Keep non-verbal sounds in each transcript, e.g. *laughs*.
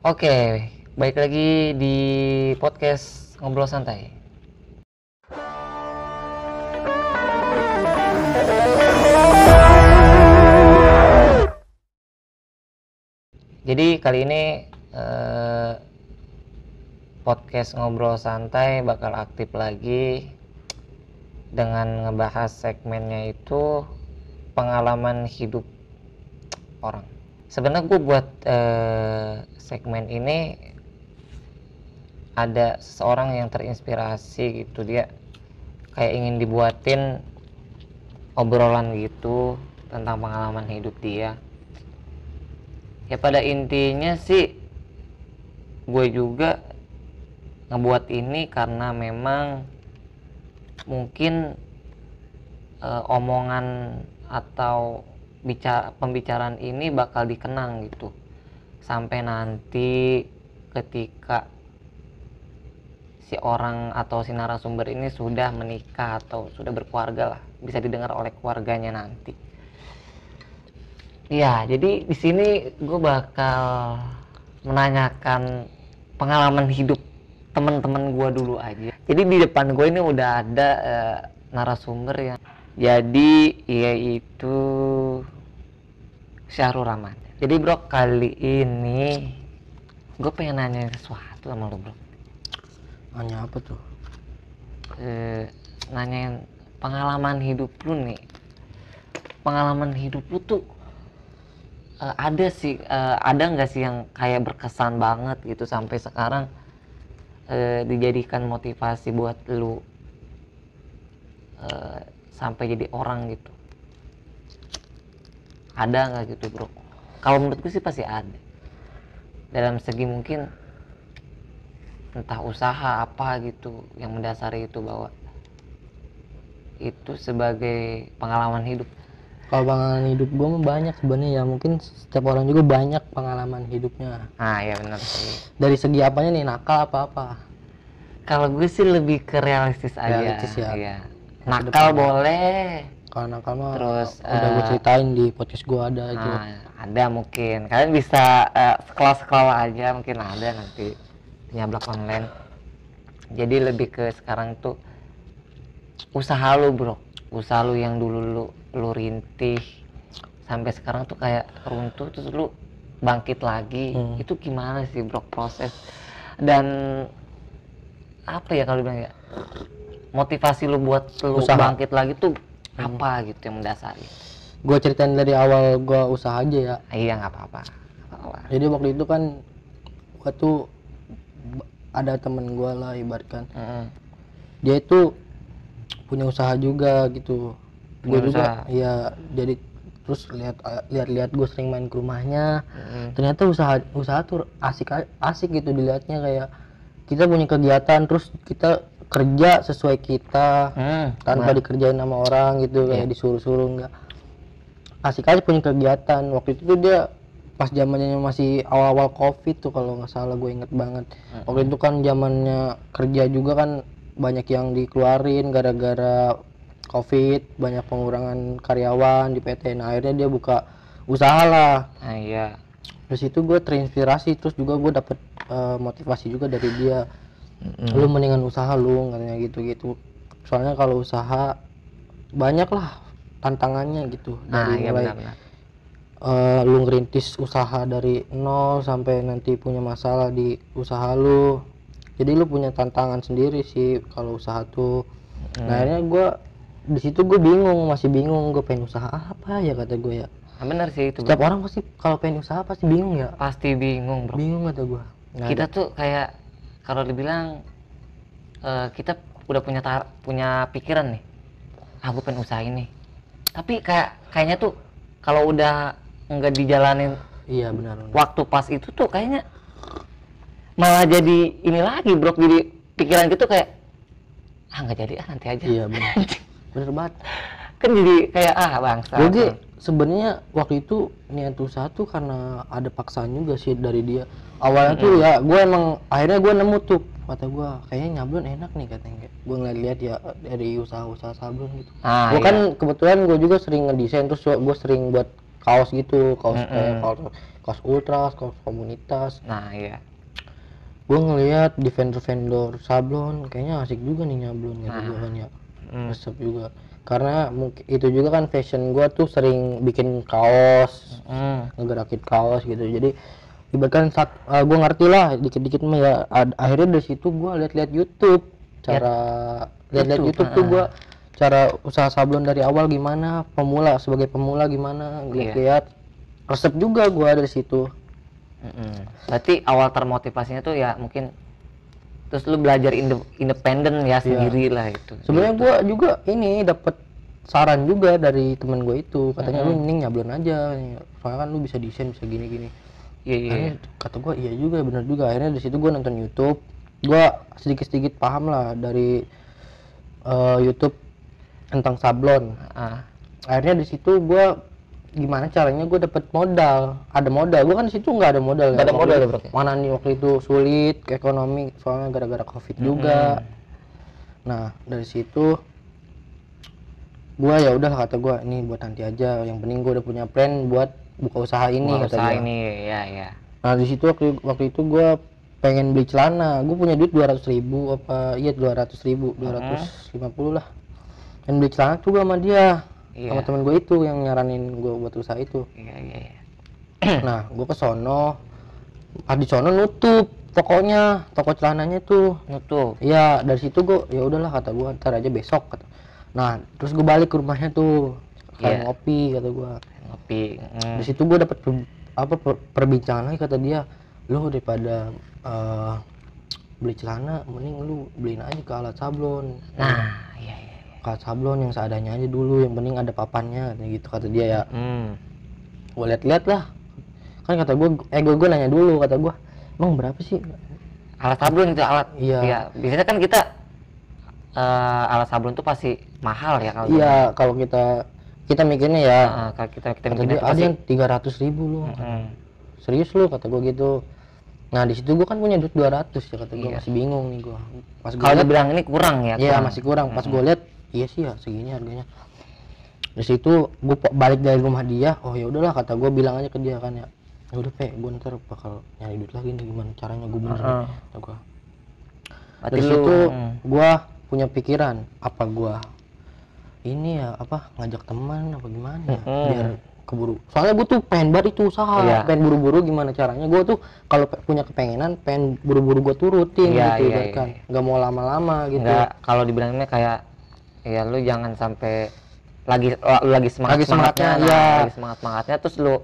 Oke, baik lagi di podcast ngobrol santai. Jadi kali ini eh, podcast ngobrol santai bakal aktif lagi dengan ngebahas segmennya itu pengalaman hidup orang. Sebenarnya gue buat eh, segmen ini ada seseorang yang terinspirasi gitu. Dia kayak ingin dibuatin obrolan gitu tentang pengalaman hidup dia. Ya pada intinya sih gue juga ngebuat ini karena memang mungkin eh, omongan atau bicara pembicaraan ini bakal dikenang gitu sampai nanti ketika si orang atau si narasumber ini sudah menikah atau sudah berkeluarga lah bisa didengar oleh keluarganya nanti Ya, jadi di sini gue bakal menanyakan pengalaman hidup teman-teman gue dulu aja. Jadi di depan gue ini udah ada eh, narasumber ya. Jadi yaitu Syahrul Rahman. Jadi bro kali ini gue pengen nanya sesuatu sama lo bro. Nanya apa tuh? Eh, nanyain pengalaman hidup lu nih. Pengalaman hidup lu tuh eh, ada sih eh, ada nggak sih yang kayak berkesan banget gitu sampai sekarang eh, dijadikan motivasi buat lu eh, sampai jadi orang gitu ada nggak gitu bro kalau menurutku sih pasti ada dalam segi mungkin entah usaha apa gitu yang mendasari itu bahwa itu sebagai pengalaman hidup Kalau pengalaman hidup gue banyak sebenarnya ya mungkin setiap orang juga banyak pengalaman hidupnya. ah ya benar sih Dari segi apanya nih nakal apa apa? Kalau gue sih lebih ke realistis aja. Realistis ya. Iya. Nakal depan. boleh. Kalau nakal mah Terus, udah gue eh, ceritain di podcast gue ada. Nah, ada mungkin. Kalian bisa eh, scroll-scroll aja mungkin ada nanti nyablak online. Jadi lebih ke sekarang tuh usaha lu, Bro. Usaha lu yang dulu lu lu rintih sampai sekarang tuh kayak runtuh terus lu bangkit lagi. Hmm. Itu gimana sih, Bro, proses dan apa ya kalau bilang ya motivasi lu buat lu Usaha. bangkit lagi tuh Hmm. apa gitu yang mendasari Gue ceritain dari awal gue usaha aja ya. Iya nggak apa-apa. Jadi waktu itu kan gue tuh ada temen gue lah ibaratkan Mm-mm. dia itu punya usaha juga gitu gue juga usaha. ya jadi terus lihat lihat-lihat gue sering main ke rumahnya Mm-mm. ternyata usaha usaha tuh asik asik gitu dilihatnya kayak kita punya kegiatan terus kita kerja sesuai kita. Hmm, tanpa benar. dikerjain sama orang gitu kayak Iya. disuruh-suruh enggak. Asik aja punya kegiatan. Waktu itu tuh dia pas zamannya masih awal-awal covid tuh kalau nggak salah gue inget banget. Waktu itu kan zamannya kerja juga kan banyak yang dikeluarin gara-gara covid banyak pengurangan karyawan di PT nah akhirnya dia buka usaha lah. Ah, iya. Dari situ gue terinspirasi terus juga gue dapet eh, motivasi juga dari dia Mm-mm. lu mendingan usaha lu katanya gitu gitu soalnya kalau usaha banyak lah tantangannya gitu. Nah dari iya mulai eh, lu ngerintis usaha dari nol sampai nanti punya masalah di usaha lu. Jadi lu punya tantangan sendiri sih kalau usaha tuh. Nah akhirnya gue di situ gue bingung masih bingung gue pengen usaha apa ya kata gue ya. Nah, benar sih itu bro. setiap orang pasti kalau pengen usaha pasti bingung ya. Pasti bingung bro. Bingung kata gue nah, kita tuh kayak kalau dibilang eh, kita udah punya tar- punya pikiran nih ah gue pengen usaha ini tapi kayak kayaknya tuh kalau udah nggak dijalanin iya benar waktu pas itu tuh kayaknya malah jadi ini lagi bro. Jadi pikiran gitu kayak ah nggak jadi ah nanti aja. Iya benar. *laughs* Bener banget. Kan jadi kayak ah gue ge, sebenarnya waktu itu niat usaha tuh karena ada paksaan juga sih dari dia awalnya tuh ya gue emang akhirnya gue nemu tuh kata gue kayaknya nyablon enak nih katanya gue ngeliat-liat ya dari usaha-usaha sablon gitu ah, gue iya. kan kebetulan gue juga sering ngedesain terus gue sering buat kaos gitu kaos Mm-mm. kayak kaos kaos ultras kaos komunitas Nah, iya. gue ngelihat di vendor-vendor sablon kayaknya asik juga nih nyablon gitu Nah. gua kan ya Hmm. resep juga karena mungkin itu juga kan fashion gua tuh sering bikin kaos Hmm. ngegerakin kaos gitu jadi ibaratkan saat uh, gue ngerti lah dikit-dikit mah ya ad- akhirnya dari situ gua lihat-lihat YouTube cara lihat-lihat YouTube, YouTube tuh ah. gua cara usaha sablon dari awal gimana pemula sebagai pemula gimana Iya. lihat-lihat resep juga gua dari situ Mm-mm. Berarti awal termotivasinya tuh ya mungkin terus lu belajar inde- independen ya sendiri lah itu. Iya. sebenarnya gua juga ini dapat saran juga dari temen gue itu katanya lu mending nyablon aja soalnya kan lu bisa desain bisa gini-gini Iya iya. akhirnya kata gua iya juga bener juga. Akhirnya di situ gua nonton YouTube. Gua sedikit-sedikit paham lah dari eh, YouTube tentang sablon. Ah, akhirnya di situ gua gimana caranya gue dapet modal? Ada modal? Gua kan di situ nggak ada modal Nggak ada Waktu modal ya, bro? mana nih waktu itu sulit ke ekonomi soalnya gara-gara covid juga. Nah dari situ gua ya udah kata gua ini buat nanti aja. Yang penting gua udah punya plan buat buka usaha ini kata usaha ini ya ya. Nah di situ waktu, waktu itu gua pengen beli celana, gue punya duit dua ribu apa iya dua ratus ribu dua ratus lima puluh lah. Dan beli celana tuh gua sama dia, Iya. sama temen gue itu yang nyaranin gue buat usaha itu. Iya iya iya. *clears throat* nah gue ke sono, di sono nutup tokonya, toko celananya tuh. Nutup. Iya dari situ gue ya udahlah kata gue ntar aja besok kata. Nah terus gue balik ke rumahnya tuh, kayak Iya. ngopi kata gue. Ngopi. Mm. di situ gue dapet per- apa per- perbincangan lagi kata dia lu daripada eh, beli celana mending lu beliin aja ke alat sablon Nah, iya iya. ke alat sablon yang seadanya aja dulu yang penting ada papannya gitu kata dia ya Hmm. gue liat-liat lah kan kata gue eh gue nanya dulu kata gue emang berapa sih Alat sablon itu alat. Iya. Biasanya kan kita eh, alat sablon tuh pasti mahal ya kalau. iya kalau kita kita mikirnya ya Ah, kalau kita kita kata mikirnya dia ada yang tiga ratus ribu lu Mm. serius lu kata gue gitu nah di situ gue kan punya duit 200 ya kata gue Iya. masih bingung nih gue pas gue Kalau dibilang ini kurang ya. Iya masih kurang. Pas gue lihat, iya sih ya segini harganya. Di situ gue balik dari rumah dia. Oh ya udahlah kata gue bilang aja ke dia kan ya. Ya udah pe, gue ntar bakal nyari duit lagi nih gimana caranya gue bener. Heeh. Kata gue. Dari lu situ mm. gue punya pikiran apa gue ini ya apa ngajak teman apa gimana ya Mm-mm. biar keburu soalnya gue tuh pengen banget itu usaha Iya. pengen buru-buru gimana caranya gue tuh kalau punya kepengenan pengen buru-buru gue turutin Iya, gitu iya, ibaratkan. iya. nggak mau lama-lama gitu Enggak, kalau dibilangnya kayak ya lu jangan sampai lagi lu lagi semangat Lagi semangatnya, semangatnya, iya. lagi semangat semangatnya terus lu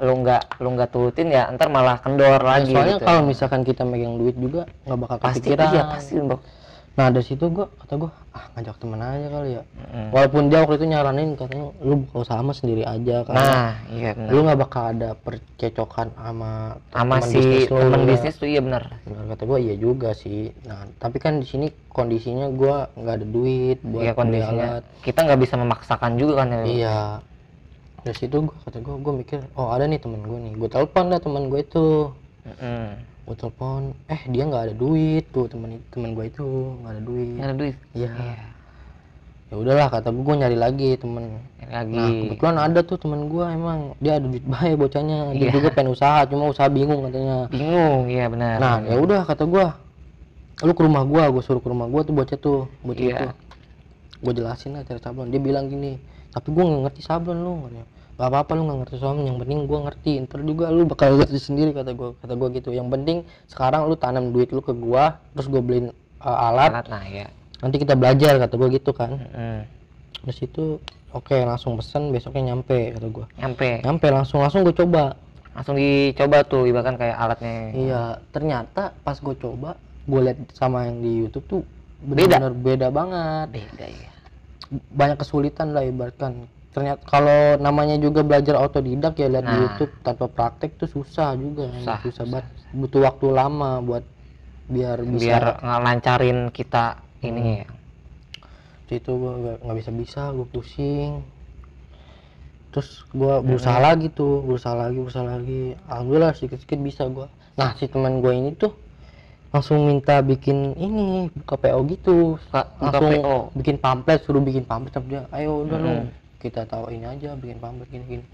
lu nggak lu nggak turutin ya ntar malah kendor lagi soalnya gitu. kalau misalkan kita megang duit juga nggak bakal pasti kepikiran iya pasti bro nah dari situ gua kata gua ah ngajak temen aja kali ya. Mm. walaupun dia waktu itu nyaranin katanya lu buka usaha mah sendiri aja karena nah iya benar. Lu nggak bakal ada percecokan sama sama si bisnis ya. bisnis tuh iya benar. Benar kata gua iya juga sih. Nah tapi kan di sini kondisinya gua nggak ada duit buat iya kondisinya. alat. kita nggak bisa memaksakan juga kan ya. Iya. Dari situ gua kata gua gua mikir oh ada nih temen gua nih. Gua telepon dah temen gua itu. Mm-mm. Gue telepon eh dia nggak ada duit. Tuh temen temen gue itu nggak ada duit. Nggak ada duit? Iya. Iya. Ya udahlah kata gue nyari lagi temen. Ini lagi. Nah kebetulan ada tuh temen gue emang dia ada duit baik bocahnya. Dia Iya. juga pengen usaha cuma usaha bingung katanya. Bingung iya benar. Nah ya udah kata gue lu ke rumah gue gue suruh ke rumah gue tuh bocah tuh bocah Iya. itu. Gue jelasin lah cara sablon. Dia bilang gini tapi gue nggak ngerti sablon lu katanya gak apa-apa lu nggak ngerti sablon yang penting gue ngerti. Ntar juga lu bakal ngerti sendiri kata gue kata gue gitu. Yang penting sekarang lu tanam duit lu ke gue terus gue beliin uh, alat. Alat nah ya nanti kita belajar kata gue gitu kan. Mm-mm. terus itu oke langsung pesen besoknya nyampe kata gue nyampe. Nyampe langsung langsung gue coba. Langsung dicoba tuh ibaratkan kayak alatnya. Iya ternyata pas gue coba gue lihat sama yang di YouTube tuh Beda? benar beda banget. Beda ya banyak kesulitan lah ibaratkan ternyata kalau namanya juga belajar otodidak ya lihat di Nah. YouTube tanpa praktek tuh susah juga Susah, susah, banget. Butuh waktu lama buat biar bisa biar ngelancarin kita ini ya. Itu gue nggak bisa bisa gue pusing. Terus gue berusaha lagi tuh berusaha lagi berusaha lagi. Alhamdulillah sedikit sedikit bisa gue nah si teman gue ini tuh langsung minta bikin ini buka PO gitu. Buka- langsung PO. bikin pamflet suruh bikin pamflet dia. Ayo udah lu. Mm-mm. Kita tahu ini aja bikin pamflet gini gini.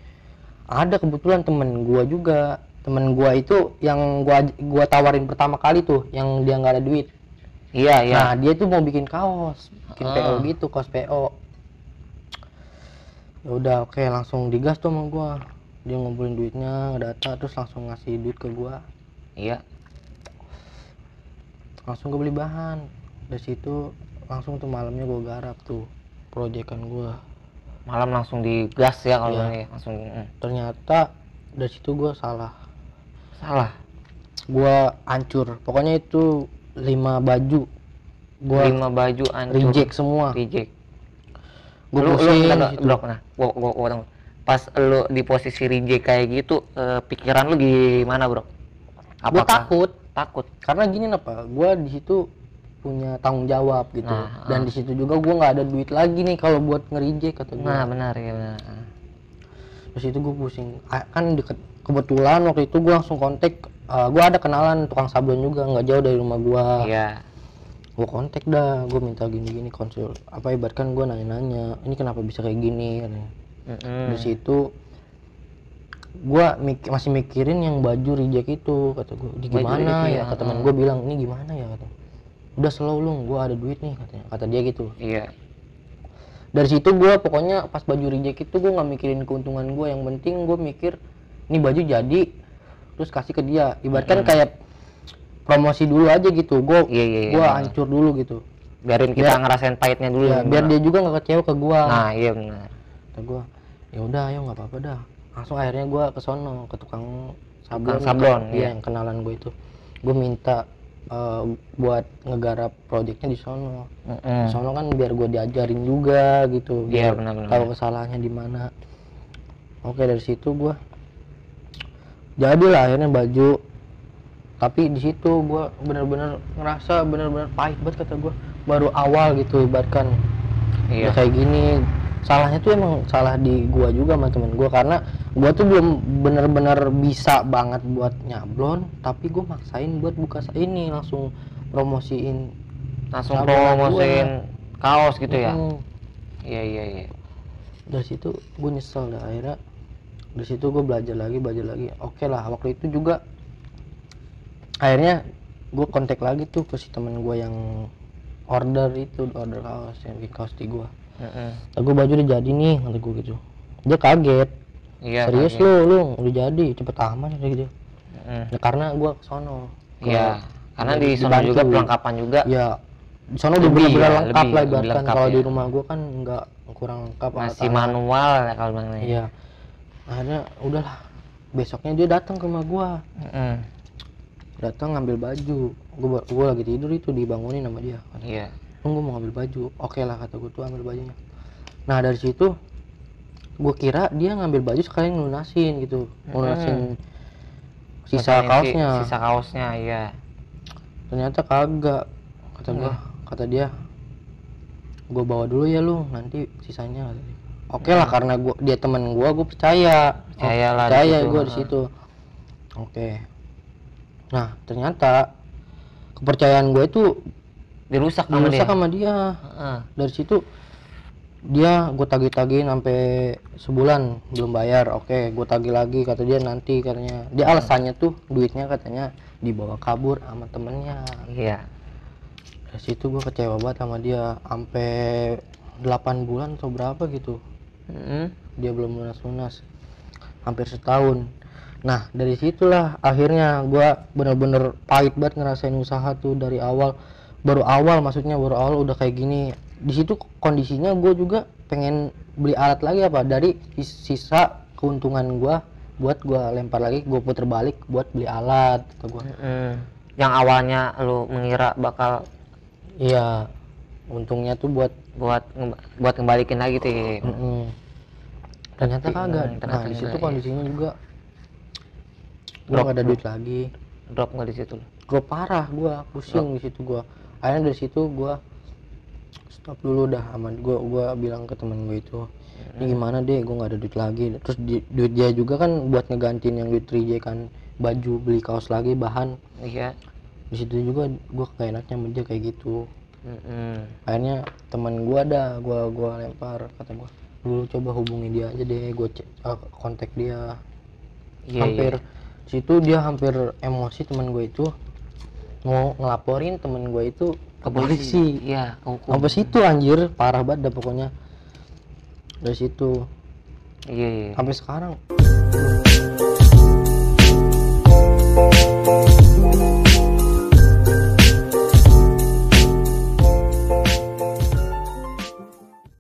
Ada kebetulan temen gua juga. Temen gua itu yang gua gua tawarin pertama kali tuh yang dia nggak ada duit. Iya iya. Nah dia tuh mau bikin kaos bikin Ah. PO gitu kaos PO ya udah oke langsung digas tuh sama gua. Dia ngumpulin duitnya data terus langsung ngasih duit ke gua. Iya. Langsung gue beli bahan. Dari situ langsung tuh malamnya gua garap tuh proyekan gua malam langsung digas ya kalau Iya. ini langsung mm. ternyata dari situ gua salah. Salah? Gua hancur. Pokoknya itu lima baju gua lima baju hancur. reject semua. Reject. Gua lu, lu pusing. Bro, nah gua, gua, gua potong. pas lu di posisi reject kayak gitu eh, pikiran lu gimana bro? Gua takut. Takut? Karena gini apa gua di situ punya tanggung jawab gitu. Nah, dan di situ juga gua nggak ada duit lagi nih kalau buat ngerijek kata gua. Nah benar ya benar. Terus itu gua pusing. Ah, kan deket kebetulan waktu itu gua langsung kontak eh, gua ada kenalan tukang sablon juga nggak jauh dari rumah gua. Iya. Gua kontak dah gua minta gini gini konsul apa ibaratkan gua nanya nanya ini kenapa bisa kayak gini? katanya. Mm-mm. di situ gua mik- masih mikirin yang baju reject itu kata di Baju gimana reject, ya? iya, kata teman heeh. gua bilang ini gimana ya? kata udah slow lu gua ada duit nih katanya. Kata dia gitu. Iya. Dari situ gua pokoknya pas baju reject itu gua nggak mikirin keuntungan gua. Yang penting gua mikir ini baju jadi. Terus kasih ke dia. Ibaratkan kayak promosi dulu aja gitu. Gua iya iya, iya. gua Nah, hancur dulu gitu. Biarin kita ngerasain pahitnya dulu ya, biar dia juga nggak kecewa ke gua. Nah iya benar kata gua ya udah ayo nggak apa-apa dah. Langsung akhirnya gua ke sono ke tukang sablon sablon, iya iya. yang kenalan gue itu. Gue minta eh, buat ngegarap proyeknya di sono. Mm-mm. di sono kan biar gue diajarin juga gitu Iya, biar benar-benar. tahu kesalahannya di mana. Oke dari situ gua jadilah akhirnya baju. Tapi di situ gua bener-bener ngerasa bener-bener pahit banget kata gua. Baru awal gitu ibaratkan. Iya. Ya kayak gini salahnya tuh emang salah di gua juga sama temen gua karena gua tuh belum bener-bener bisa banget buat nyablon tapi gua maksain buat buka ini langsung promosiin langsung promosiin kaos gitu ya? Hmm. iya iya iya. Dari situ gue nyesel dah akhirnya dari situ gue belajar lagi belajar lagi. Oke lah waktu itu juga akhirnya gue kontak lagi tuh ke si temen gue yang order itu order kaos yang bikin kaos di gue Mm-mm. gue baju udah jadi nih kata gue gitu dia kaget iya serius kaget. lu lu udah jadi cepet amat kayak gitu Mm. ya, karena gue kesono Ke- iya karena di sana juga perlengkapan juga ya di sana udah Lebih bener-bener ya, lengkap lah ibaratkan kalau di ya. rumah gue kan nggak kurang lengkap masih manual ya kalau bilangnya Iya. Akhirnya udahlah. Besoknya dia datang ke rumah gua. Mm-mm. Datang ngambil baju. Gua gua lagi tidur itu dibangunin sama dia. iya Tunggu mau ngambil baju. Oke lah kata gua tuh ambil bajunya. Nah, dari situ gua kira dia ngambil baju sekalian lunasin gitu. Lunasin sisa Maksudnya si- kaosnya. sisa kaosnya iya Ternyata kagak. Kata gua, kata dia gua bawa dulu ya lu nanti sisanya kata dia. Oke lah karena gua dia teman gua gua percaya Percaya lah percaya gua di situ oke nah ternyata kepercayaan gue itu dirusak sama dia sama dia. Heeh. dari situ dia gue tagih-tagihin sampai sebulan belum bayar. Oke gue tagih lagi kata dia nanti katanya. Dia alasannya tuh duitnya katanya dibawa kabur sama temennya. Iya. Dari situ gue kecewa banget sama dia. Sampai 8 bulan atau berapa gitu. Mm-mm. dia belum lunas lunas hampir setahun. Nah dari situlah akhirnya gua bener-bener pahit banget ngerasain usaha tuh dari awal baru awal maksudnya baru awal udah kayak gini. Di situ kondisinya gue juga pengen beli alat lagi apa? Dari sis- sisa keuntungan gua buat gua lempar lagi gue puter balik buat beli alat kata gua. Mm-mm. yang awalnya lu mengira bakal iya untungnya tuh buat buat buat ngembalikin lagi tuh ya. Ternyata Tapi, kagak. mm, ternyata nah di situ enggak, ya. kondisinya juga Drop, gak ada drop. duit lagi. Drop nggak di situ? Gue parah gua pusing di situ gua akhirnya dari situ gua stop dulu dah aman gua gua bilang ke temen gue itu ini gimana deh gua nggak ada duit lagi. Terus di- duit dia juga kan buat ngegantiin yang duit reject kan baju beli kaos lagi bahan. Iya. Di situ juga gua gak enaknya sama dia kayak gitu. Mm-mm. akhirnya teman gua ada gua gua lempar kata gua lu coba hubungi dia aja deh gue eh, kontak dia. Iya, hampir iya. situ dia hampir emosi teman gue itu mau ngelaporin temen gue itu ke polisi? Iya, sampai situ anjir? Parah banget dah pokoknya. Dari situ. Iya, iya. sampai sekarang